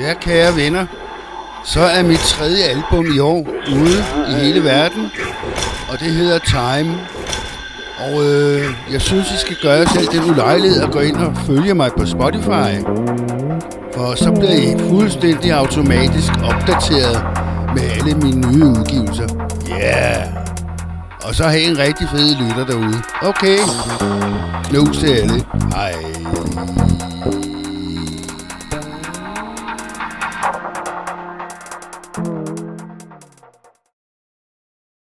Ja, kære venner, så er mit tredje album i år ude i hele verden, og det hedder Time. Og øh, jeg synes, I skal gøre jer selv den ulejlighed at gå ind og følge mig på Spotify. For så bliver I fuldstændig automatisk opdateret med alle mine nye udgivelser. Yeah! Og så have en rigtig fed lytter derude. Okay. Knus til alle. Hej.